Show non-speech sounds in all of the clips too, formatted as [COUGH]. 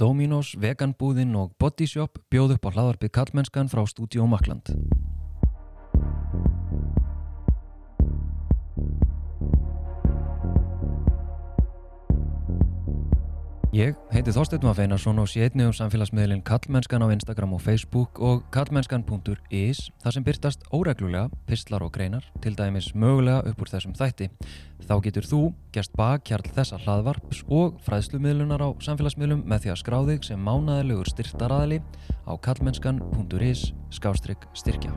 Dominos, Veganbúðin og Bodyshop bjóð upp á hlaðarpið Kallmennskan frá Studio Makland. Ég heiti Þorsteinn Mafeinarsson og sé einnig um samfélagsmiðlinn Kallmennskan á Instagram og Facebook og kallmennskan.is þar sem byrtast óreglulega pistlar og greinar, til dæmis mögulega upp úr þessum þætti. Þá getur þú gerst bakkjarl þessa hlaðvarps og fræðslumiðlunar á samfélagsmiðlum með því að skráðig sem mánaðilegur styrtaraðali á kallmennskan.is skástrygg styrkja.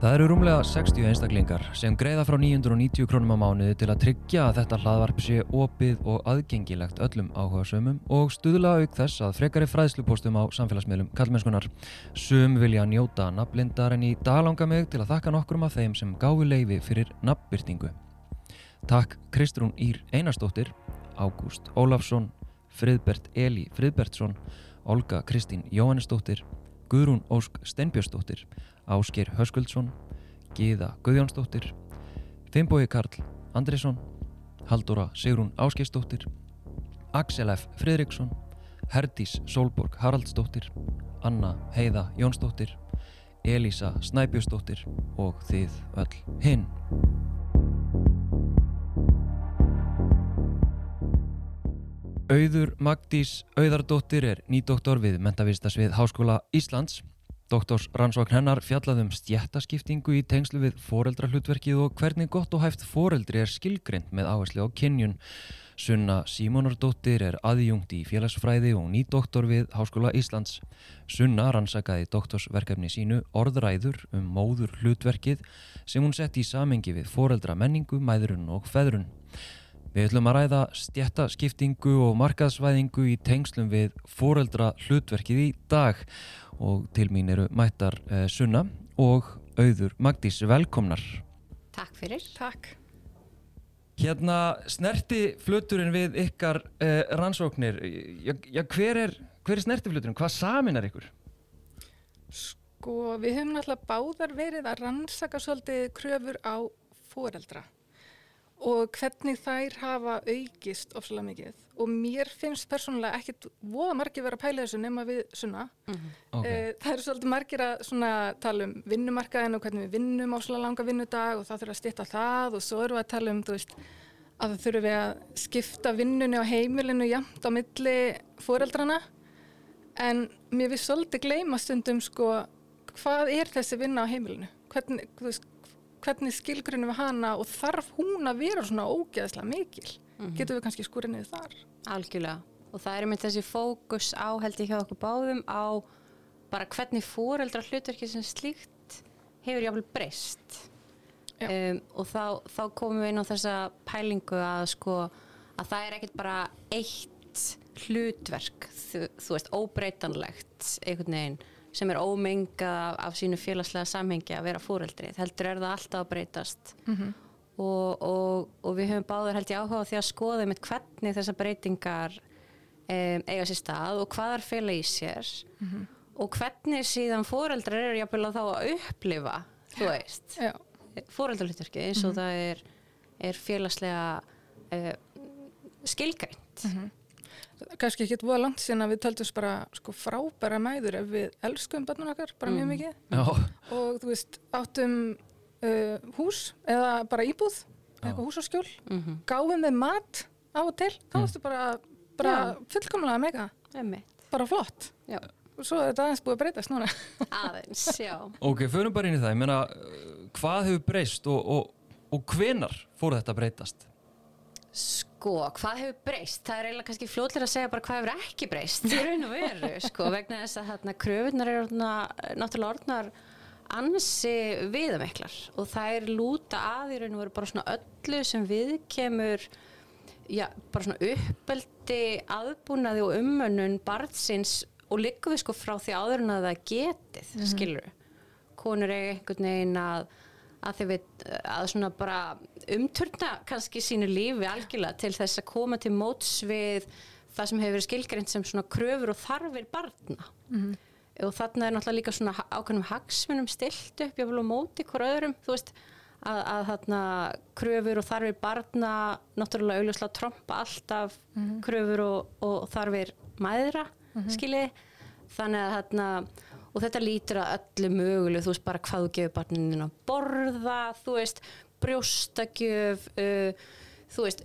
Það eru rúmlega 60 einstaklingar sem greiða frá 990 krónum á mánuði til að tryggja að þetta hlaðvarp sé opið og aðgengilegt öllum áhuga sömum og stuðla auk þess að frekari fræðslupóstum á samfélagsmiðlum kallmennskunar. Sum vilja njóta nafnblindar en í dag langar mig til að þakka nokkrum af þeim sem gáfi leifi fyrir nafnbyrtingu. Takk Kristrún Ír Einarstóttir, Ágúst Ólafsson, Friðbert Eli Friðbertsson, Olga Kristín Jóhannesdóttir, Guðrún Ósk Steinbjörnsdóttir, Ásker Höskuldsson, Gíða Guðjónsdóttir, Finnbói Karl Andrisson, Haldóra Sigrún Áskeisdóttir, Axel F. Fridriksson, Herdís Solborg Haraldsdóttir, Anna Heiða Jónsdóttir, Elísa Snæbjörnsdóttir og þið öll hinn. Auður Magdís Auðardóttir er nýdoktor við mentavistasvið Háskóla Íslands. Doktors rannsókn hennar fjallaðum stjættaskiptingu í tengslu við foreldrahlutverkið og hvernig gott og hæft foreldri er skilgrind með áherslu á kynjun. Sunna Símonardóttir er aðjungt í félagsfræði og nýdoktor við Háskóla Íslands. Sunna rannsakaði doktorsverkefni sínu orðræður um móður hlutverkið sem hún sett í samengi við foreldra menningu, mæðrun og feðrun. Við ætlum að ræða stjættaskiptingu og markaðsvæðingu í tengslum við foreldra hlutverkið í dag og til mín eru mættar eh, Sunna og auður Magdís velkomnar. Takk fyrir. Takk. Hérna snerti fluturinn við ykkar eh, rannsóknir, já, já hver er, hver er snerti fluturinn, hvað saminar ykkur? Sko, við höfum náttúrulega báðar verið að rannsaka svolítið kröfur á foreldra og hvernig þær hafa aukist ofsalega mikið og mér finnst persónulega ekkit voða margir vera að pæla þessu nema við svona mm -hmm. Okay. það eru svolítið margir að svona tala um vinnumarkaðin og hvernig við vinnum svona langa vinnudag og það þurfa að styrta það og svo eru við að tala um veist, að það þurfum við að skipta vinnunni á heimilinu jæmt á milli fóreldrana en mér við svolítið gleyma stundum sko hvað er þessi vinna á heimilinu hvernig, veist hvernig skilgrunum við hana og þarf hún að vera svona ógeðslega mikil? Mm -hmm. getur við kannski skúrið niður þar? Algjörlega. Og það er með þessi fókus á held ég hjá okkur báðum á bara hvernig fóreldra hlutverki sem slíkt hefur jáfnvel breyst. Um, og þá, þá komum við inn á þessa pælingu að sko að það er ekkert bara eitt hlutverk þú, þú veist óbreytanlegt einhvern veginn sem er ómengað af, af sínu félagslega samhengi að vera fóreldrið, heldur er það alltaf að breytast mm -hmm. og, og, og við höfum báður held ég áhuga á því að skoða með hvernig þessar breytingar um, eiga sér stað og hvað er félag í sér mm -hmm. og hvernig síðan fóreldrar eru jáfnvel að þá að upplifa þú veist, fóreldralutverki eins og mm -hmm. það er, er félagslega uh, skilgænt kannski ekki voða langt síðan að við töldum bara sko, frábæra mæður ef við elskum börnun okkar, bara mjög Mm. mikið Já, og þú veist, áttum uh, hús eða bara íbúð eitthvað hús og skjól, mm -hmm. gáfum við mat á og til, þá Mm. varstu bara, bara fullkomlega mega, bara flott Já. og svo er þetta aðeins búið að breytast núna [LAUGHS] aðeins, já ok, förum bara inn í það, ég meina uh, hvað hefur breyst og, og, og hvenar fór þetta að breytast? Sko, hvað hefur breyst? Það er eiginlega kannski fljóðlega að segja bara hvað hefur ekki breyst í raun og veru, sko, vegna þess að þarna kröfunar eru náttúrulega orðnar ansi viðameklar og það er lúta að í raun og veru bara svona öllu sem við kemur já, bara svona uppeldi aðbúnaði og umönnun barnsins og liggum við sko frá því áður en að það getið, mm -hmm. skilur konur eiga einhvern veginn að að þið veit að svona bara umturna kannski sínu lífi algjörlega til þess að koma til móts við það sem hefur verið skilgreint sem svona kröfur og þarfir barna. Mm -hmm. og þarna er náttúrulega líka svona ákveðnum hagsmunum stilt upp, vil á móti hver öðrum, þú veist, að, að þarna kröfur og þarfir barna náttúrulega augljóslega tromba alltaf kröfur og, og þarfir mæðra, skiljið, þannig að þarna, og þetta lítur að öllu mögulegu, þú veist, bara hvað þú gefur barninu að borða, þú veist, brjóstakjöf, uh, þú veist,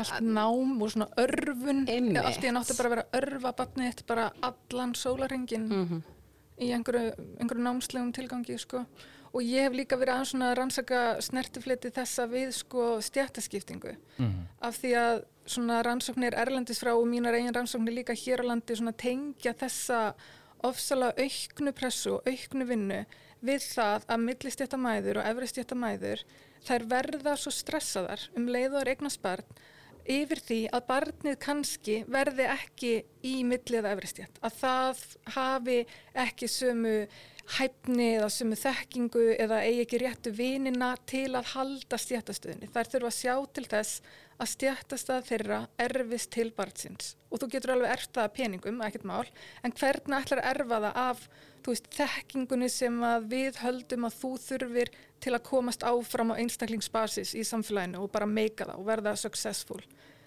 allt nám og svona örfun Einmitt. allt í að náttu bara að vera að örfa batnið þitt bara allan sólaringin Mhm. í einhverju, einhverju námslegum tilgangi sko. og ég hef líka verið aðeins svona að rannsaka snertifleti þessa við sko stjættaskiptingu Mhm. af því að svona rannsóknir erlendis frá og mínar eigin rannsóknir líka hér á landi svona tengja þessa ofsalega auknu pressu og auknu vinnu við það að millistjættamæður og efristjættamæður þær verða svo stressaðar um leið og er eignast barn yfir því að barnið kannski verði ekki í milli eða efristjætt að það hafi ekki sömu hæfni eða sömu þekkingu eða eigi ekki réttu vinina til að halda stjættastöðinni. Þær þurfa að sjá til þess að stjættastað þeirra erfist til barnsins og þú getur alveg erft það af peningum, ekkert mál, en hvernig ætlar að erfa það af veist, þekkingunni sem að við höldum að þú þurfir til að komast áfram á einstaklingsbasis í samfélaginu og bara meika það og verða successful.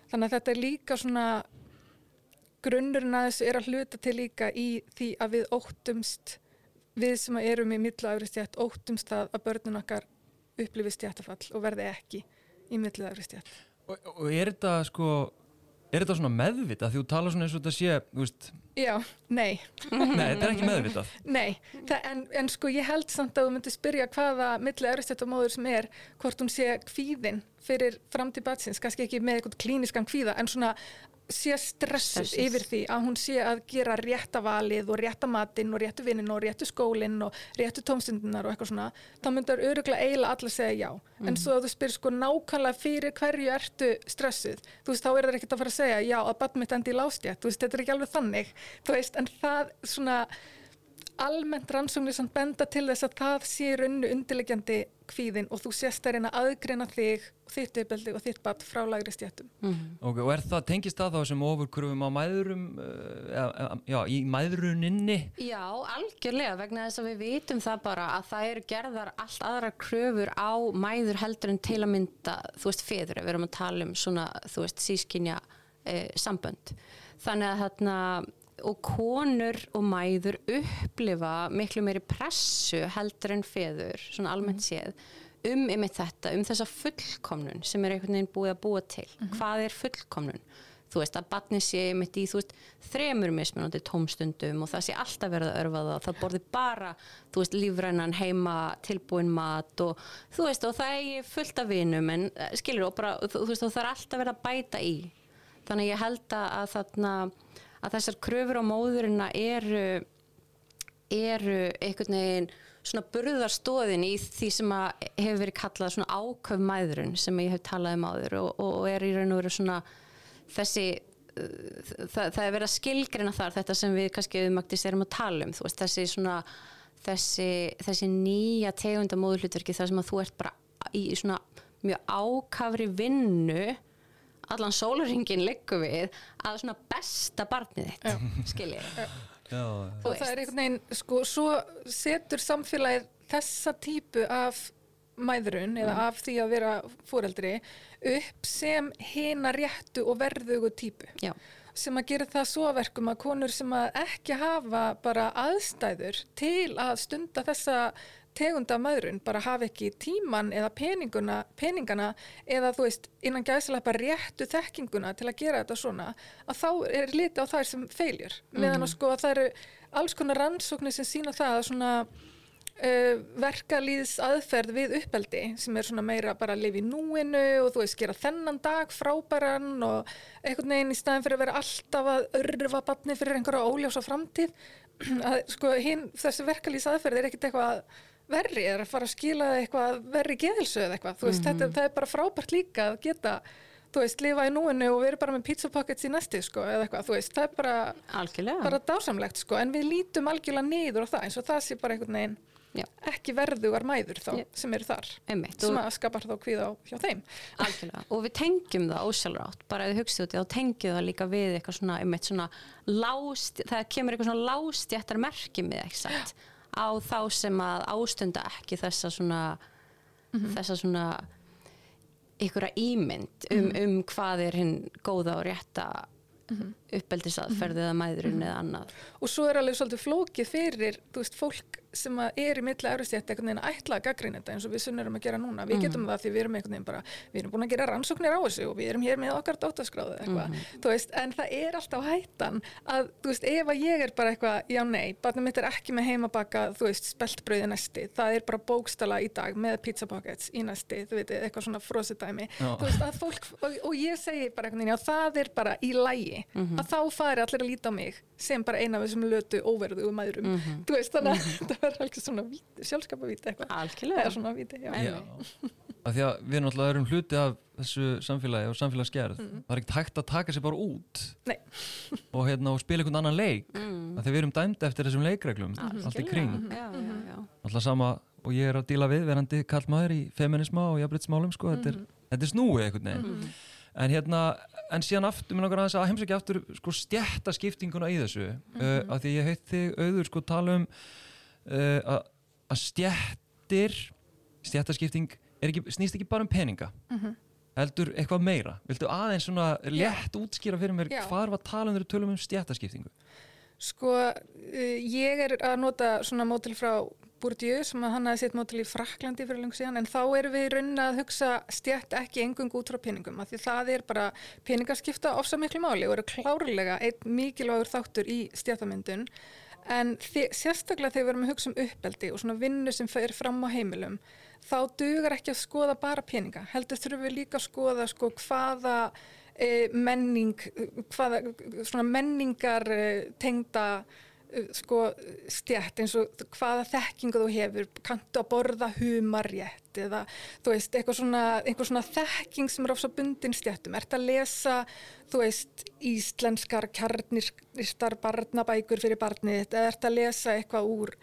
Þannig að þetta er líka svona grunnurinn að þessu er að hluta til líka í því að við óttumst við sem erum í milluafri stjætt óttumst það að börnun okkar upplifi stjættafall og verði ekki í milluafri stjætt. Og, og er þetta sko er þetta svona meðvitað? Því þú tala svona eins og þetta sé veist, Já, nei, nei, þetta er ekki meðvitað. [LAUGHS] Nei, það, en, en sko ég held samt að þú myndir spyrja hvaða milli öðristjættamóður sem er, hvort hún sé kvíðin fyrir framtíð batsins, kannski ekki með eitthvað klíniskan kvíða, en svona sé stressuð Stressuð. yfir því að hún sé að gera rétta valið og rétta matinn og réttu vinnin og réttu skólinn og réttu tómstundunar og eitthvað svona, þá myndar öruglega eiginlega alla segja já. En svo að þú spyrir sko nákvæmlega fyrir hverju ertu stressuð, þú veist, þá er það ekkert að fara að segja já, að badn mitt endi í lástjætt, þú veist, þetta er ekki alveg þannig, þú veist, en það svona almennt rannsóknir sem benda til þess að það sé rauninu undirlegjandi kvíðin og þú sést að reyna að aðgreina þig og þitt uppeldi og þitt bat frá lagri stjættum. okay, og er það tengist það þá sem ofurkurfum á mæðurum uh, ja, já, í mæðruninni Já, algjörlega vegna þess að við vitum það bara að það eru gerðar allt aðra kröfur á mæður heldur en til að mynda, þú veist, feður, við erum að tala um svona, þú veist, sískinja eh, sambönd. Þannig að þarna, og konur og mæður upplifa miklu meiri pressu heldur en feður, svona almennt séð, um einmitt þetta, um þessa fullkomnun sem er einhvern veginn búið að búa til. Hvað er fullkomnun? þú veist að batni sé mitt í þú veist þremur mismunandi tómstundum og það sé alltaf verið að örfa það það borði bara þú veist lífrænan heima tilbúin mat og þú veist og það er fullt af vinum en eh, skilur og bara þú, þú veist og það er alltaf verið að bæta í þannig ég held að þarna að þessar kröfur á móðurina eru eru einhvern veginn svona burðarstóðin í því sem að hefur verið kallað svona áköf mæðurinn sem ég hef talað um áður og, og er í raun og veru svona þessi uh, það, það er verið að skilgrina þar þetta sem við kannski auðvitað erum að tala um veist þessi svona þessi, þessi nýja tegunda móðurhlutverki þar sem að þú ert bara í svona mjög ákafri vinnu allan sólaringin liggur við að svona besta barnið þitt skiljið já, og það er einhvern veginn, sko, svo setur samfélagið þessa típu af mæðrun eða af því að vera fóreldri upp sem hina réttu og verðugu típu. Já. sem að gera það svo verkum að konur sem að ekki hafa bara aðstæður til að stunda þessa tegunda maðurinn bara hafa ekki tíman eða peninguna, peningana eða þú veist innan gæðslega bara réttu þekkinguna til að gera þetta svona að þá er litið á þær sem feiljur meðan að sko að það eru alls konar rannsóknir sem sína það að svona uh, verkalýðs aðferð við uppeldi sem er svona meira bara að lifa í núinu og þú veist gera þennan dag frábæran og einhvern veginn í staðin fyrir að vera alltaf að örfa batni fyrir einhverja óljása framtíð [CLEARS THROAT] að sko hinn þessi verkalýðs aðferð er ekkert eitthvað verri er að fara að skila eitthvað verri geðilsu eða eitthvað, þú veist, þetta, það er bara frábært líka að geta, þú veist, lifa í núinu og vera bara með pizza pockets í næsti, sko, eða eitthvað, þú veist, það er bara, algjörlega bara dásamlegt, sko, en við lítum algjörlega niður á það, eins og það sé bara einhvern veginn Já. ekki verðugar mæður þá Já. sem eru þar einmitt sem og, að skapar þá kvíða á hjá þeim algjörlega. og við tengjum það ósjálfrátt bara ef þið út í þá tengjum það líka við eitthvað svona, einmitt svona lást, það kemur eitthvað svona lástjættar merki með satt á þá sem að ástunda ekki þessa svona þessa svona ykkur ímynd um, um hvað er hinn góða og rétta uppeldisaðferð eða mæðurinn eða annað. Og svo er alveg svolítið flókið fyrir þú veist, fólk sem að er í milli eurustjætt einhvern veginn að ætla að gaggrina þetta eins og við sunnurum að gera núna, við getum það því við erum einhvern veginn bara, við erum búin að gera rannsóknir á þessu og við erum hér með okkar dóttaskráðu eitthvað, þú veist, en það er alltaf hættan að, þú veist, ef að ég er bara eitthvað, já nei, barnið mitt er ekki með heimabaka, þú veist, speltbröði næsti það er bara bókstala í dag með pizza pockets í næsti, veit, eitthvað svona frósitæmi, Já. þú veist, að fólk og, og ég segi bara einhvern veginn, já það er bara í lægi, að þá fari allir að [LAUGHS] að alveg svona sjálfskapavíti eitthvað, eða svona víti, að við náttúrulega erum hluti af þessu samfélagi og samfélagsgerð. Það er ekkert hægt að taka sér bara út Nei. og, hérna, og spila einhvern annan leik. Mm. af því við erum dæmd eftir þessum leikreglum allt í kring. Já, já. alltaf sama og ég er að díla við verandi kallmaður í feminisma og jafnbreytsmálum sko, þetta, er, þetta er snúið einhvern veginn. En hérna, en síðan aftur mér langar aðeins að heimsækja aftur sko stjætta skiptinguna í þessu. Uh, af því ég heit þig auður sko tala um uh, að- stjættir stjættaskipting ekki, snýst ekki bara um peninga. Heldur eitthvað meira. Viltu aðeins svona létt útskýra fyrir mér Já. hvar var þegar við tölum um stjættaskiptingu Sko, uh, ég er að nota svona mótil frá Bourdieu sem að hann hafi sitt mótil í Fraklandi fyrir lengur síðan en þá erum við í raunin að hugsa stjætt ekki engung út frá peningum af því það er bara peningaskipta ofsa miklu máli og eru klárlega einn mikilvægur þáttur í stjættamyndun en þi- sérstaklega þegar við erum að hugsa um uppeldi og svona vinnu sem fer fram á heimilum þá dugar ekki að skoða bara peninga. Heldur þurfum við líka að skoða sko hvaða e, menning hvaða svona menningar e, tengda sko stjætt eins og hvaða þekkingu þú hefur kanntu að borða humarrétt eða þú veist eitthvað svona, eitthvað svona þekking sem er ofsa bundin stjættum ert að lesa þú veist íslenskar kjarnistar barnabækur fyrir barnið eða ert að lesa eitthvað úr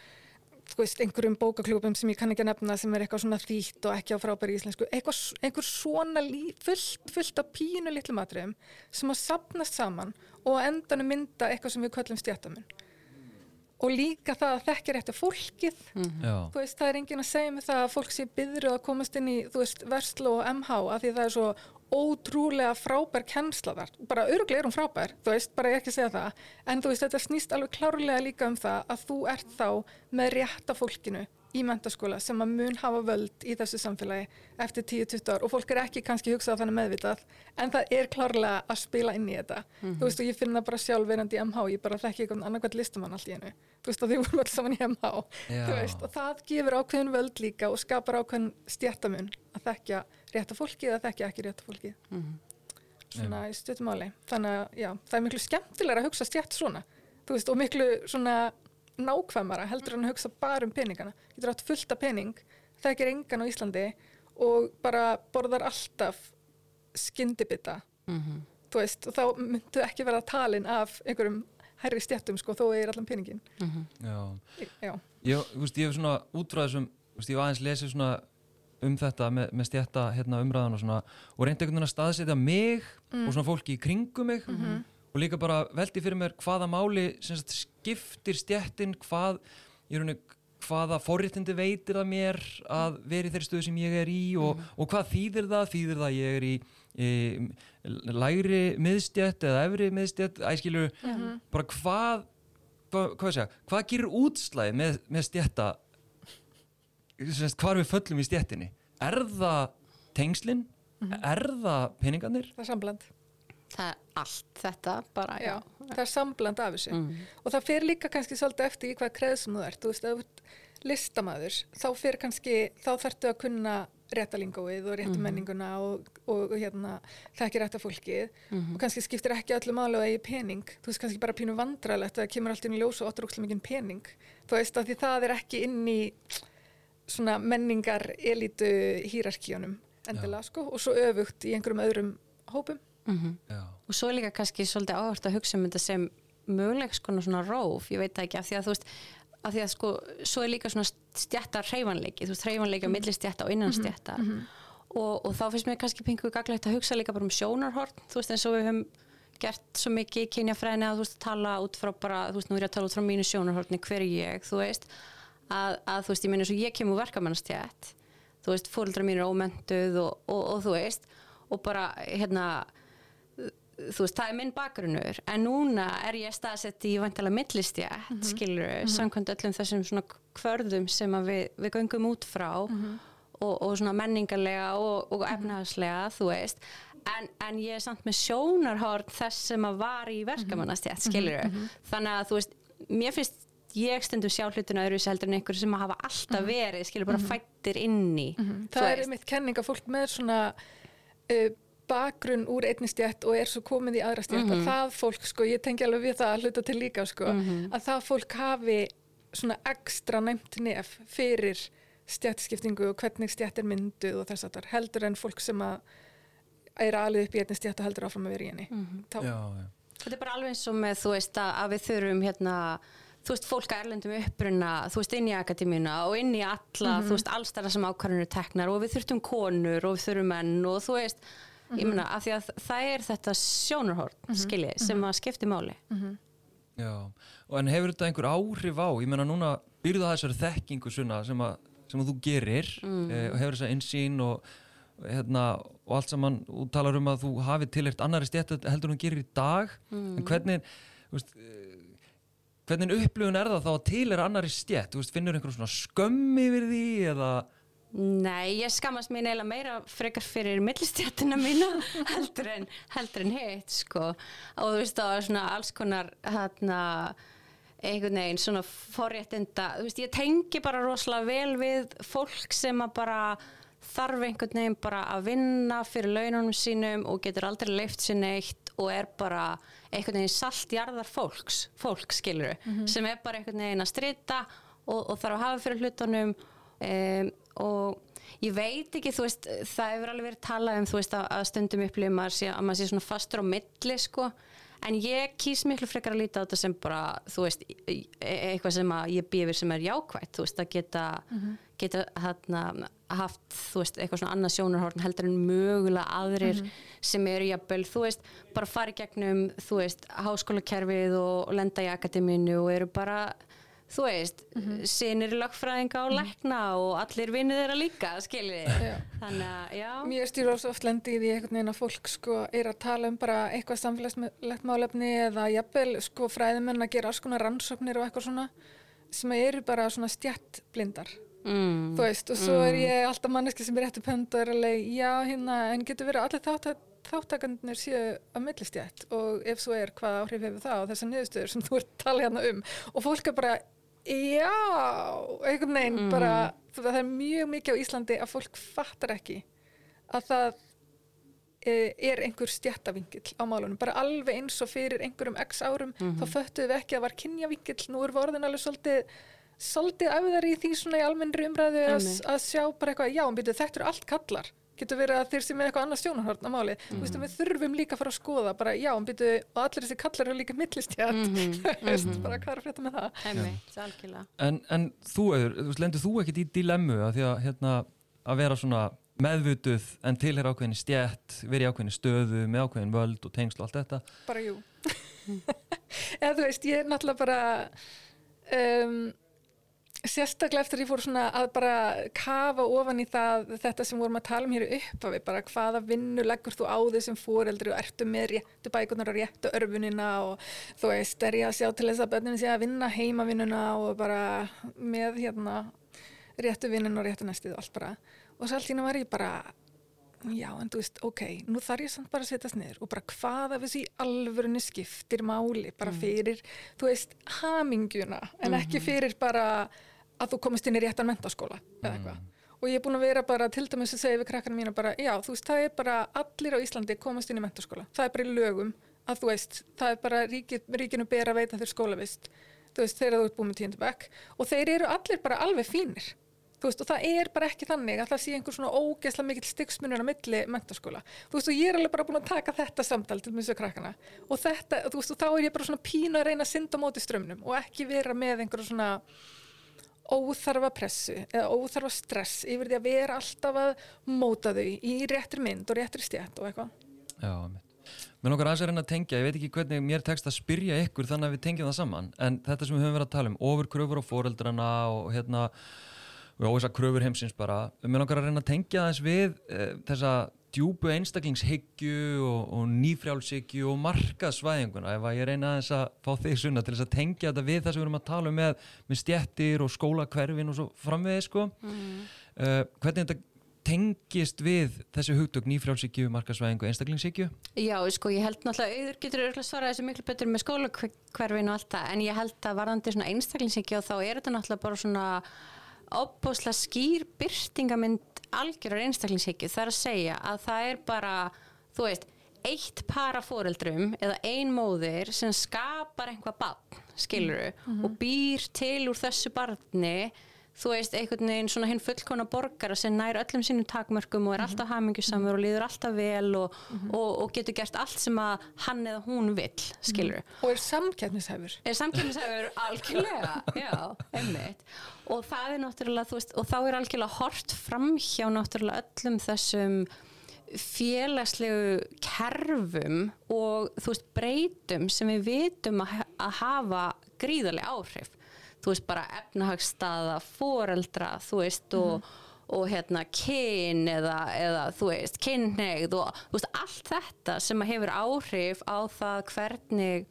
þú veist, einhverjum bókaklúpum sem ég kann ekki að nefna sem er eitthvað svona þýtt og ekki á frábæri íslensku, eitthvað, einhver svona lí, fullt, fullt af pínu litlu matriðum sem að sapnast saman og á endanum mynda eitthvað sem við köllum stjættamun og líka það að þekkja rétt af fólkið Já, þú veist, það er enginn að segja mig það að fólk sé byðru að komast inn í, þú veist, Verslu og MH af því það er svo ótrúlega frábær kennsla þar, bara öruglega er hún frábær þú veist, bara ég ekki að segja það. En þú veist, þetta snýst alveg klárlega líka um það að þú ert þá með rétta fólkinu í mentaskóla sem að mun hafa völd í þessu samfélagi eftir 10-20 ár. Og fólk er ekki kannski hugsað þannig meðvitað en það er klárlega að spila inn í þetta. Þú veist og ég finn það bara sjálf verandi í MH ég bara þekki einhvern annarkvæmt listamann allt í einu. Þú veist og því vorum alls saman í MH veist og það gefur ákveðin völd líka og skapar ákveðin stjættamun að þekkja rétta fólki eða þekkja ekki rétta fólki svona í stuttumáli þannig að já, það er miklu skemmtilega að hugsa stjætt svona. Veist og miklu svona nákvæmara heldur en að hugsa bara um peningana. Getur átt fullt af pening þekkir engan á Íslandi og bara borðar alltaf skyndibita. Þú veist og þá myndu ekki vera talin af einhverjum hærri stjættum sko þó er allan peningin já. Já, Ég, veist, ég hef svona útráð þessum, þú veist, ég var aðeins lesið svona um þetta með, með stjætta hérna, umræðan og svona og reyndi einhvern veginn að staðsetja mig og svona fólki í kringum mig og líka bara veldi fyrir mér hvaða máli sem sagt, skiptir stjættin hvað, í rauninni, hvaða forréttindi veitir það mér að vera í þeirri stöðu sem ég er í og, og hvað þýðir það, þýðir það að ég er í, í lægri miðstjætt eða efri miðstjætt, æskilur bara hvað hvað, hvað, segja, hvað gerir útslæði með, með stjætta semst, hvar við föllum í stjættinni er það tengslin? Er það peningarnir? Það er sambland það er allt þetta bara, já, já, það er sambland af þessu. Og það fer líka kannski svolítið eftir í hvað kreðsum þú ert, þú veist, ef þú ert listamaður, þá fer kannski þá þarftu að kunna réttalingóið og réttu menninguna og, og, og hérna, þekkir rétta fólkið. Og kannski skiptir ekki öllu máli að eigi pening. Þú veist, kannski bara pínu vandralegt að það kemur allt inn í ljós og óttur ókslega mikið pening. Þú veist, að því það er ekki inn í svona menningar elitu hýrarkíunum endilega, sko, og svo öfugt í einhverjum öðrum hópum já, og svo er líka kannski svolítið áhört að hugsa um þetta sem mögulegs konar svona róf, ég veit það ekki af því að þú veist að því að sko, svo er líka svona stjættar hreyfanleiki, þú veist, hreyfanleiki á milli stjætta og innan stjætta og, og þá finnst mér kannski pingu gaglegt að hugsa líka bara um sjónarhorn, þú veist, eins og við höfum gert svo mikið kynjafræðina að þú veist, tala út frá bara, þú veist, nú er ég að tala út frá mínu sjónarhorni, hver er ég, þú veist. Að, að þú veist, ég meina eins og ég kemur verkamannastjætt, þú veist, fóreldrar mín er ómentuð og, og, og þú veist. Og bara, hérna þú veist, það er minn bakgrunnur. En núna er ég staðsett í vantilega millistjætt, mm -hmm. skilur mm -hmm. samkvæmt öllum þessum svona kvörðum sem við, við göngum út frá og, og svona menningarlega og, og efnahagslega, þú veist. En, en ég er samt með sjónarhorn þess sem að var í verkamannastjætt, skilur þannig að þú veist, mér finnst ég stundum sjá hlutuna öðru heldur en einhverju sem að hafa alltaf verið, skilur bara fættir inn í Það er mitt kenning að fólk með svona uh, bakgrunn úr einni stjætt og er svo komið í aðra stjætt að það fólk, sko, ég tengi alveg við það að hluta til líka, sko, að það fólk hafi svona ekstra næmt nef fyrir stjættskiptingu og hvernig stjætt er mynduð og þess að það heldur en fólk sem að er alveg upp í einni stjætt og heldur áfram að vera í henni. Þá, Já, já. Þetta er bara alveg eins og með, þú veist, að, að við þurfum hérna, þú veist, fólk að erlendum uppruna, þú veist, inn í akademíuna og inn í alla, þú veist, allstæra sem ákvarðinu teknar og við þurftum konur og við þurfum menn og þú veist, ég meina, af því að það er þetta sjónarhort, mm skiljið, sem að skipti máli. Já, og en hefur þetta einhver áhrif á, ég meina núna byrðu það þessari þekkingu svona sem að, sem að þú gerir eh, og hefur þessa insýn og, hérna, og allt saman og talar um að þú hafi tilhert annari stjætt heldur þú gerir í dag en hvernig, þú veist, eh, hvernig upplifun er það þá að til er annari stjætt, þú veist, finnur einhver svona skömmi yfir því eða Nei, ég skammast mín eiginlega meira frekar fyrir millistjættina mína [LAUGHS] heldur en, heldur en hitt, sko. Og þú veist, það var svona alls konar, hérna, einhvern veginn svona forréttinda, þú veist, ég tengi bara rosalega vel við fólk sem að bara þarf einhvern veginn bara að vinna fyrir laununum sínum og getur aldrei leift sér neitt og er bara einhvern veginn saltjarðar fólks, fólk skilur, sem er bara einhvern veginn að strita og, og þarf að hafa fyrir hlutunum um, og ég veit ekki, þú veist, það hefur alveg verið talað um, þú veist, að, að stundum upplifum sé, að maður sé svona fastur á milli, sko, en ég kýs miklu frekar að líta á þetta sem bara, þú veist, eitthvað sem að ég býfir sem er jákvætt, þú veist, að geta, geta hérna, haft, þú veist, eitthvað svona annað sjónarhorn heldur en mögulega aðrir sem eru jafnvel, þú veist, bara fara í gegnum, þú veist, háskólakerfið og lenda í akademínu og eru bara, þú veist, sinir lögfræðinga og lækna og allir vinnir þeirra líka, skiljið þannig að, já. Mér stýr svo oft lendi í því einhvern veginn að fólk sko er að tala um bara eitthvað samfélagslegt málefni eða jafnvel sko fræðimenn að gera alls konar rannsóknir og eitthvað svona sem eru bara svona stjættblindar mm. þú veist og svo er ég alltaf manneski sem er rétt upp hönd og er alveg já hérna en getur verið að allir þátt þáttakandir séu að millistjætt og ef svo er hvað áhrif hefur það á þessar niðurstöður sem þú ert að tala hérna um? Og fólk er bara já, einhvern veginn bara, þú veist það er mjög mikið á Íslandi að fólk fattar ekki að það eh, er einhver stjættavingill á málunum, bara alveg eins og fyrir einhverjum x árum, þá föttuðu við ekki að var kynjavingill, nú er vorðin alveg svolítið svolítið æfiðar í því svona í almennri umræðu að, að sjá bara eitthvað, já, en byrju, þetta eru allt kallar getur verið að þeir sem er eitthvað annað sjónarhorn á máli, þú veist, við þurfum líka að fara að skoða bara, já, en byrju, og allir þessi kallar eru líka millistjætt, [LAUGHS] þú veist, bara hvað er að frétta með það? Einmitt, algjörlega. En, en þú, Auður, þú veist, lendur þú ekkit í dilemmu að því að, hérna, að vera svona meðvutuð en tilhera ákveðin stjætt, verið í ákveðin stöðu með ákveðin völd og tengsl og allt þetta? Bara jú. [LAUGHS] Eða þú veist, ég er náttúrulega bara um, sérstaklega eftir að ég fór svona að bara kafa ofan í það þetta sem vorum að tala um hér í upphafi bara hvaða vinnu leggur þú á þig sem fóreldri og ertu með réttu bækunar og réttu örfunina og þú veist, er ég að sjá til þess að börnin sé að vinna heimavinnuna og bara með hérna réttu vinnun og réttu næstið og allt bara. Og svo allt í hérna var ég bara Já, en þú veist, ok, nú þarf ég samt bara að setjast niður og bara hvað af þessu í alvörunni skiptir máli, bara fyrir, þú veist, hamingjuna, en ekki fyrir bara að þú komist inn í réttan mentaskóla eða eitthvað. Og ég er búin að vera bara til dæmis að segja við krakkarna mína bara, já, þú veist, það er bara allir á Íslandi komast inn í mentaskóla. Það er bara í lögum að þú veist, það er bara ríki, ríkinu ber að veita þér skólavist, þú veist, þegar þú ert búin með tíundu bekk. Og þeir eru allir bara alveg fínir. Þú veist, og það er bara ekki þannig að það sé einhver svona ógeðslega mikill styggsmunur á milli mentaskóla, þú veist, og ég er alveg bara búin að taka þetta samtal til mjög krakkana. Og þetta, þú veist, og þá er ég bara svona pínu að reyna að synda móti strömmnum og ekki vera með einhverju svona óþarfa pressu eða óþarfa stress yfir því að vera alltaf að móta þau í réttri mynd og réttri stjætt og eitthvað Já, mitt. Mér langar aðeins að reyna að tengja, ég veit ekki hvernig mér tekst að spyrja ykkur þannig að við tengjum það saman, en þetta sem við höfum verið að tala um, ofur kröfur á foreldrana og hérna, og þessar kröfur heimsins bara, mér langar að reyna að tengja þess við e, þessa djúbu einstaklingshyggju og, og nýfrjálshyggju og markaðsvæðinguna ef að ég reyna aðeins að fá þig sunna til þess að tengja þetta við það sem við erum að tala um með, með stjettir og skólakverfin og svo framvegið sko mm. uh, hvernig þetta tengist við þessi hugtök nýfrjálshyggju, markaðsvæðingu og einstaklingshyggju? Já, sko, ég held náttúrulega auður getur örgulega svarað þessu miklu betur með skólakverfin og allt það, en ég held að varðandi svona einstaklingshyggju og þá er þetta náttúrulega bara svona opbósla skýr byrtingamind algjörar einstaklingshyggju það er að segja að það er bara þú veist, eitt para fóreldrum eða ein móðir sem skapar einhvað barn, skiluru mm -hmm. og býr til úr þessu barni þú veist, einhvern veginn svona hinn fullkona borgara sem nær öllum sínum takmörkum og er alltaf hamingjusamur og líður alltaf vel og, mm -hmm. og, og getur gert allt sem að hann eða hún vil, skilur. Mm -hmm. Og er samkjæfnishæfur. Er samkjæfnishæfur, [LAUGHS] algjörlega, já, einmitt. Og það er náttúrulega, þú veist, og þá er algjörlega hort fram hjá náttúrulega öllum þessum félagslegu kerfum og þú veist, breytum sem við vitum að, að hafa gríðarlega áhrif þú veist bara efnahagsstaða, foreldra þú veist og, mm. og, og hérna kyn eða, eða þú veist kynneigð og þú veist allt þetta sem hefur áhrif á það hvernig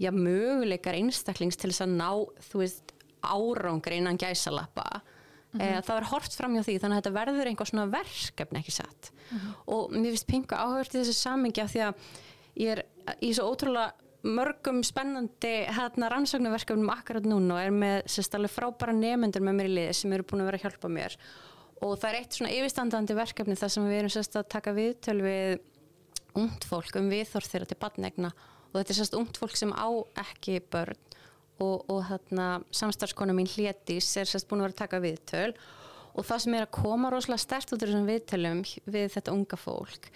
já möguleikar einstaklings til þess að ná þú veist árangur innan gæsalappa mm -hmm. það er hort fram hjá því þannig að þetta verður einhver svona verkefni ekki satt mm -hmm. og mér finnst pinga áhört í þessu samingi af því að ég er í svo ótrúlega mörgum spennandi hérna rannsóknarverkefnum akkurat núna og er með sérstaklega frábæra nefnendur með mér í liði sem eru búin að vera að hjálpa mér. Og það er eitt svona yfirstandandi verkefni þar sem við erum sérstaklega að taka viðtöl við ungt fólk um viðþórð þeirra til badnegna og þetta er sérstaklega ungt fólk sem á ekki börn. Og, og hérna samstarfskona mín Hlétis er sérstaklega búin að vera að taka viðtöl. Og það sem er að koma rosalega stert út af þessum viðtölum við þetta unga fólk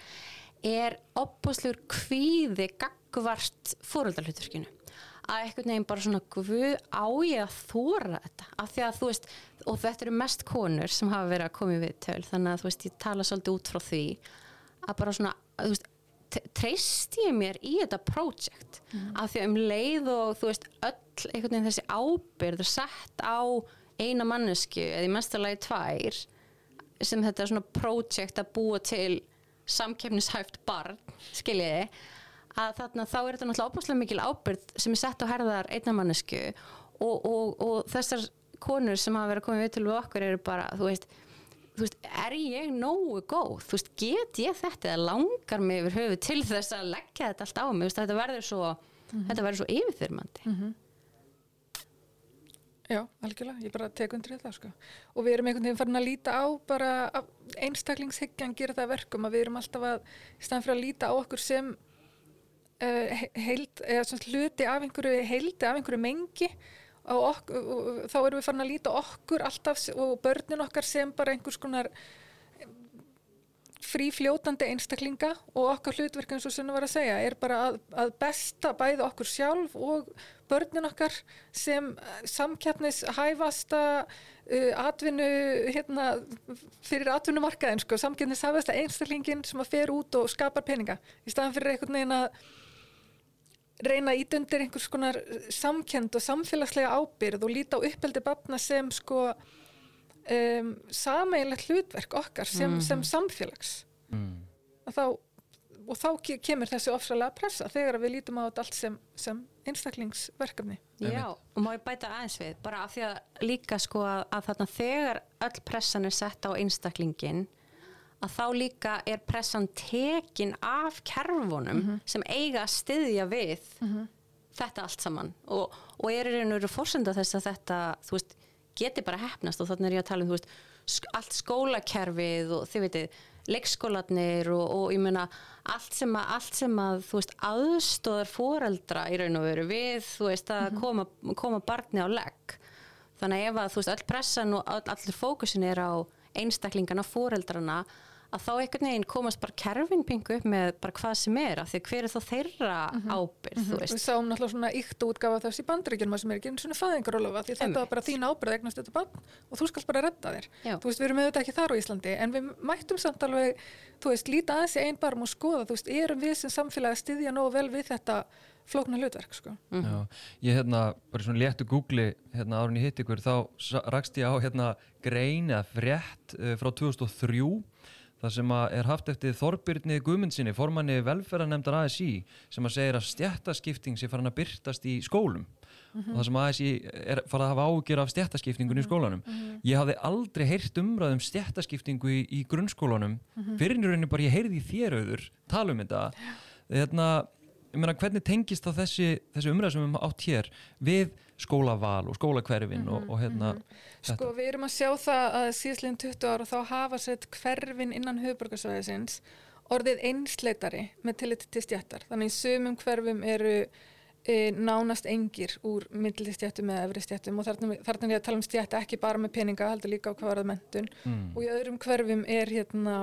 er opbúslegur kvíði gagvart fóröldarhlutverkinu að eitthvað nefn bara svona guð á ég að þóra þetta? Af því að þú veist, og þetta eru mest konur sem hafa verið að koma í viðtöl þannig að þú veist, ég tala svolítið út frá því að bara svona, þú veist treyst ég mér í þetta projekt mm. af því að um leið og þú veist, öll einhvern veginn þessi ábyrð sett á eina mannesku eða í mestarlagi tvær sem þetta er svona projekt að búa til samkefnishæft barn, skiljiði að þarna þá er þetta náttúrulega óbúslega mikil ábyrð sem er sett á herðar einnamannisku og, og, og þessar konur sem hafa verið að koma við til okkur eru bara, þú veist, þú veist er ég nógu góð, þú veist get ég þetta eða langar mig yfir höfu til þess að leggja þetta allt á mig, veist, þetta verður svo mm -hmm. þetta verður svo yfirþyrmandi mm -hmm. Já, algjörlega, ég bara tek undir þetta sko. og við erum einhvern veginn farin að líta á bara einstaklingshyggjan gera það verkum að við erum alltaf að í staðan fyrir að líta á okkur sem uh, heild, eða hluti af einhverju heildi, af einhverju mengi og, okkur, og þá erum við farin að líta okkur alltaf og börnin okkar sem bara einhvers konar frí fljótandi einstaklinga og okkar hlutverk eins og sem það var að segja er bara að, að besta bæði okkur sjálf og börnin okkar sem samkjapnis hæfasta uh, atvinnu hérna, fyrir atvinnumarkaðin sko, samkjapnis hæfasta einstaklingin sem að fer út og skapar peninga í staðan fyrir einhvern veginn að reyna að ítundir einhvers konar samkend og samfélagslega ábyrð og líta á uppeldi bafna sem sko um, sameigilegt hlutverk okkar sem, mm. sem samfélags mm. þá, og þá kemur þessi ofsalega pressa þegar við lítum á þetta allt sem, sem einstaklingsverkefni Já, og má ég bæta aðeins við bara af því að líka sko að, að þarna þegar öll pressan er sett á einstaklingin að þá líka er pressan tekin af kerfunum mm -hmm. sem eiga að styðja við mm -hmm. þetta allt saman og, og er og veru fórsenda þess að þetta veist geti bara hefnast og þannig er ég að tala um veist, allt skólakerfið og þið veitir leikskólanir og, og ég meina allt sem að, allt sem að veist aðstóðar foreldra í raun og veru við veist að mm -hmm. koma, koma barni á legg þannig ef að öll pressan og all, allir fókusin er á einstaklingana, fóreldrana að þá einhvern veginn komast bara kerfinpingu upp með bara hvað sem er af því hver er þá þeirra ábyrð þú Við veist, sáum náttúrulega svona íkt útgafa þess í bandaríkjum sem er ekki einu svona fæðingarólofa því þetta var bara þín ábyrð eignast þetta barn og þú skalt bara redda þér. Já. Þú veist, við erum auðvitað ekki þar á Íslandi en við mættum samt alveg, þú veist, líta aðeins í einn barm og skoða, þú veist, erum við sem samfélagi að styðja nógu vel við þetta flókna hlutverk, sko. Já, ég hérna, bara í svona léttu googli hérna árun ég hitt ykkur, þá rakst ég á hérna grein eða frétt uh, frá 2003 þar sem að er haft eftir Þorbyrni Guðmundsinni, formanni velferðarnemndar ASI sem að segir að stjættaskipting sé farin að byrtast í skólum. Og það sem ASI er farið að hafa ágjör af stjættaskiptingun í skólanum. Ég hafði aldrei heyrt umræðum stjættaskiptingu í, í grunnskólanum. Fyrir í rauninni bara ég heyrði þér auður tala um þetta. Hérna, ég meina hvernig tengist þá þessi, þessi umræð sem við höfum átt hér við skólaval og skólakverfin og, og hérna Sko, við erum að sjá það að síðslegin 20 ára þá hafa sett hverfin innan höfuborgarsvæðisins orðið einsleitari með tillit til stjættar. Þannig sumum hverfum eru e, nánast engir úr millistjættum eða efri stjættum og þarna, er ég að tala um stjætt ekki bara með peninga, heldur líka á hvað var það mentun mm, og í öðrum hverfum er hérna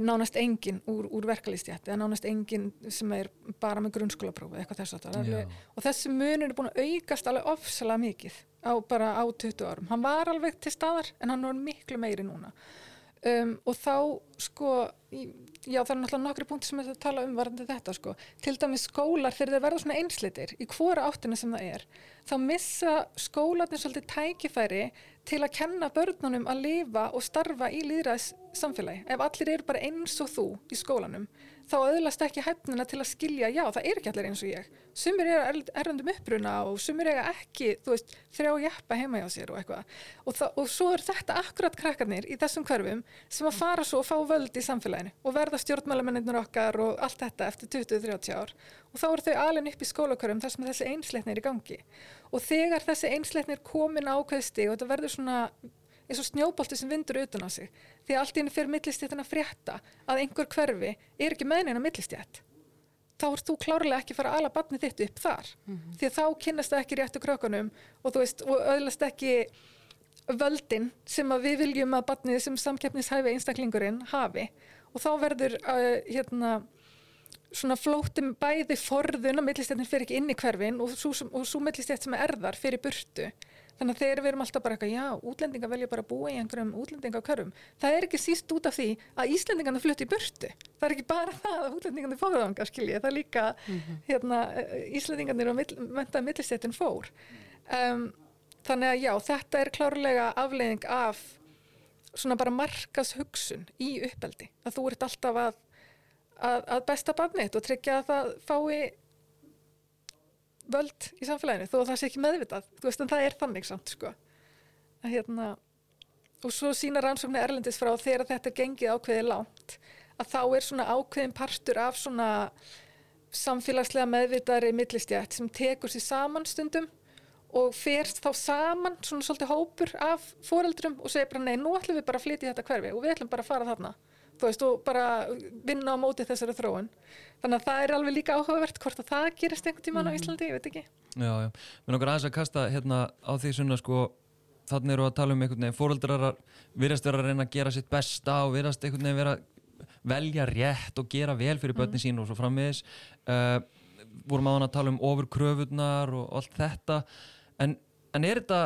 nánast engin úr, úr verkalýstjætt eða nánast engin sem er bara með grunnskólaprófi eitthvað þess að það er og þessi munur er búin að aukast alveg ofsalega mikið á bara á 20 árum. Hann var alveg til staðar en hann var miklu meiri núna. Um, og þá sko já það er náttúrulega nokkri punkti sem að tala um varandi þetta sko. Til dæmis skólar þegar þeir verða svona einslitir í hvora áttina sem það er þá missa skólarnir svolítið tækifæri til að kenna börnunum að lifa og starfa í líðræðs samfélagi. Ef allir eru bara eins og þú í skólanum, þá öðlast ekki hæfnina til að skilja, já, það er ekki allir eins og ég. Sumir eru erlendum uppruna og sumir eiga ekki, þú veist, þrjá jeppa heima hjá sér og eitthvað. Og, og svo er þetta akkurat krakkarnir í þessum hverfum sem að fara svo og fá völd í samfélaginu og verða stjórnmálamennir okkar og allt þetta eftir 20-30 ár. Og þá eru þau alveg upp í skólakörfum þar sem þessi einsleitni er í gangi. Og þegar þessi einsleitni er komin ákveðsti og þetta verður svona eins og snjóbolti sem vindur utan á sig því að allt í henni fyrir millistjættin að frétta að einhver hverfi er ekki með neina millistjætt þá ert þú klárlega ekki að fara að ala barnið þitt upp þar. Því að þá kynnast það ekki réttu krökkunum og þú veist, og öðlast ekki völdin sem að við viljum að barnið sem samkeppnishæfi einstaklingurinn hafi. Og þá verður uh, hérna svona flóttum bæði forðun að millistjættin fyrir ekki inn í hverfin og svo, millistjætt sem er erðar fyrir burtu. Þannig að þegar við erum alltaf bara eitthvað já, útlendingar velja bara að búa í einhverjum útlendingakörfum það er ekki síst út af því að Íslendingarna flutti í burtu. Það er ekki bara [LAUGHS] það að útlendingarnir fóðangar skilji, það er líka hérna, Íslendingarnir og mill, mentaði millistjættin fór. Um, þannig að já, þetta er klárlega afleiðing af svona bara markas hugsun í uppeldi. Að þú ert alltaf að að, að besta barnið og tryggja að það fái völd í samfélaginu þó að það sé ekki meðvitað. Þú veist en það er þannig samt sko. Að hérna og svo sína rannsóknir erlendis frá þegar þetta er gengið ákveðið langt að þá er svona ákveðin partur af svona samfélagslega meðvitaðri millistjætt sem tekur sér saman stundum og ferst þá saman svona svolítið hópur af foreldrum og segir bara nei, nú ætlum við bara að flytja í þetta hverfi og við ætlum bara að fara þarna þú veist, og bara vinna á móti þessari þróun. Þannig að það er alveg líka áhugavert hvort að það gerist einhvern tíman á Íslandi, ég veit ekki. Já, já, mér langar aðeins að kasta hérna á því svona sko þannig eru að tala um einhvern veginn fóreldrar að- virðast vera að reyna að gera sitt besta og virðast einhvern veginn vera að velja rétt og gera vel fyrir börnin sín og svo frammiðis uh, vorum að að tala um ofurkröfurnar og allt þetta. En, en er þetta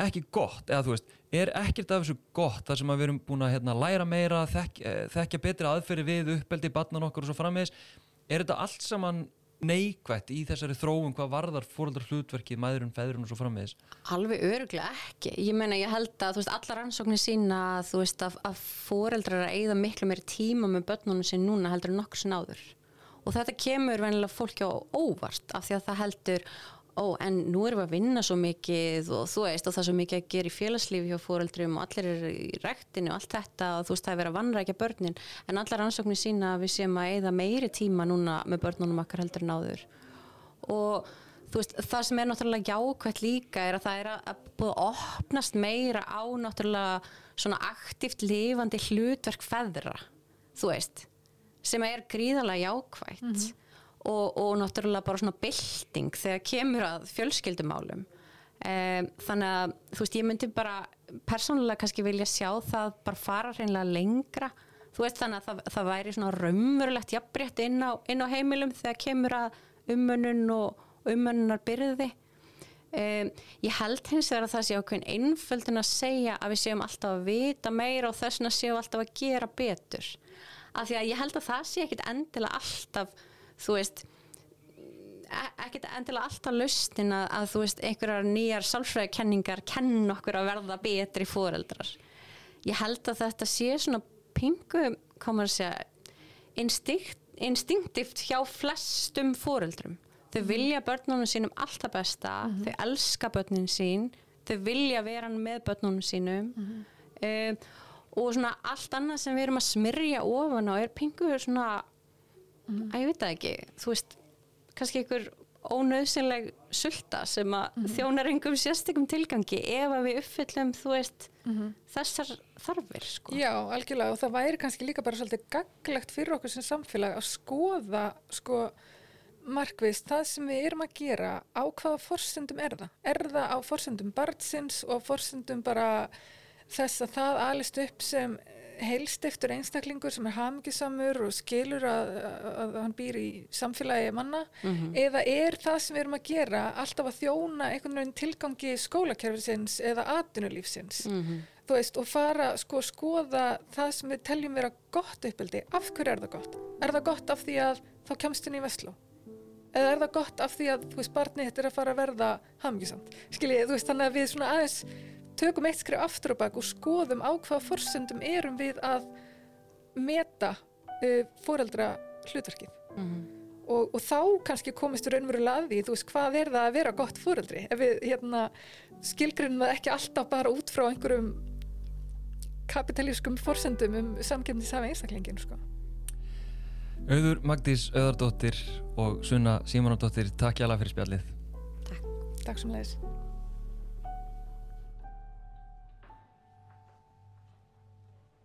ekki gott, eða þú veist er ekkert af þessu gott þar sem við erum búin að hérna, læra meira, þekk, eh, þekkja betri aðferði við uppeldi, barnan okkar og svo frammiðis er þetta allt saman neikvætt í þessari þróun hvað varðar fóreldrar hlutverkið, mæðurinn, feðurinn og svo frammiðis Alveg öruglega ekki. Ég meina, ég held að þú veist, allar rannsóknir sína þú veist, að, að foreldrar að eigða miklu meiri tíma með börnunum sín núna heldur nokkur sinna áður. Og þetta kemur venilega fólki á óvart af því að það heldur, ó, en nú erum við að vinna svo mikið og þú veist, og það er svo mikið að gera í félagslífi hjá foreldrum og allir eru í rektinu og allt þetta og þú veist, það er verið að vannrækja börnin. En allar rannsóknir sína að við séum að eigða meiri tíma núna með börnunum okkar heldur en áður. Og þú veist, það sem er náttúrulega jákvæmt líka er að það er að, að búið að opnast meira á náttúrulega svona aktíft lifandi hlutverk feðra, þú veist sem er gríðarlega jákvæmt og, og náttúrulega bara svona bylting þegar kemur að fjölskyldumálum. Um, þannig að þú veist ég myndi bara persónulega kannski vilja sjá það bara fara hreinlega lengra. Þú veist þannig að það, það væri svona raunverulegt jafnrétt inn inn á heimilum þegar kemur að umönnun og umönnunar byrði um, ég held hins vegar að það sé ákveðin einföldin að segja að við séum alltaf að vita meira og þess vegna séum alltaf að gera betur. Af því að ég held að það sé ekkit endilega alltaf þú veist e- ekkert endilega alltaf lausnin að, að þú veist einhverjar nýjar sálfræðikenningar kenn okkur að verða betri fóreldrar ég held að þetta sé svona pingu, komur að segja instinkt, instinktivt hjá flestum fóreldrum þau vilja börnunum sínum alltaf besta þau elska börnin sín þau vilja vera með börnunum sínum um, og svona allt annað sem við erum að smyrja ofan á er pingu svona að ég veit það ekki, þú veist kannski einhver ónauðsynleg sulta sem að þjónar einhverjum sérstökum tilgangi ef að við uppfyllum þú veist þessar þarfir sko. Já, algjörlega. Og það væri kannski líka bara svolítið gaglegt fyrir okkur sem samfélag að skoða sko markvist það sem við erum að gera. Á hvaða forsendum er það? Er það á forsendum barnsins og forsendum bara þess að það alist upp sem heilstiftur einstaklingur sem er hafmyggisamur og skilur að, að, að hann býr í samfélagi manna eða er það sem við erum að gera alltaf að þjóna einhvern veginn tilgangi skólakerfisins eða atvinnulífsins? Þú veist og fara sko skoða það sem við teljum vera gott uppeldi. Af hverju er það gott? Er það gott af því að þá kemst inn í Vestló? eða er það gott af því að þú veist barnið þetta er að fara að verða hafmyggisamt skiljið, þú veist þannig að við svona aðeins tökum eitt skrif aftur á bak og skoðum á hvaða forsendum erum við að meta uh, foreldra hlutverkið og, og þá kannski komist við raunverulega að því, þú veist, hvað er það að vera gott foreldri ef við hérna skilgrinum það ekki alltaf bara út frá einhverjum kapitalískum forsendum um samkefnishafi einstaklingin, sko. Auður Magdís Auðardóttir og Sunna Símonardóttir, takk hjá fyrir spjallið. Takk sem leiðis.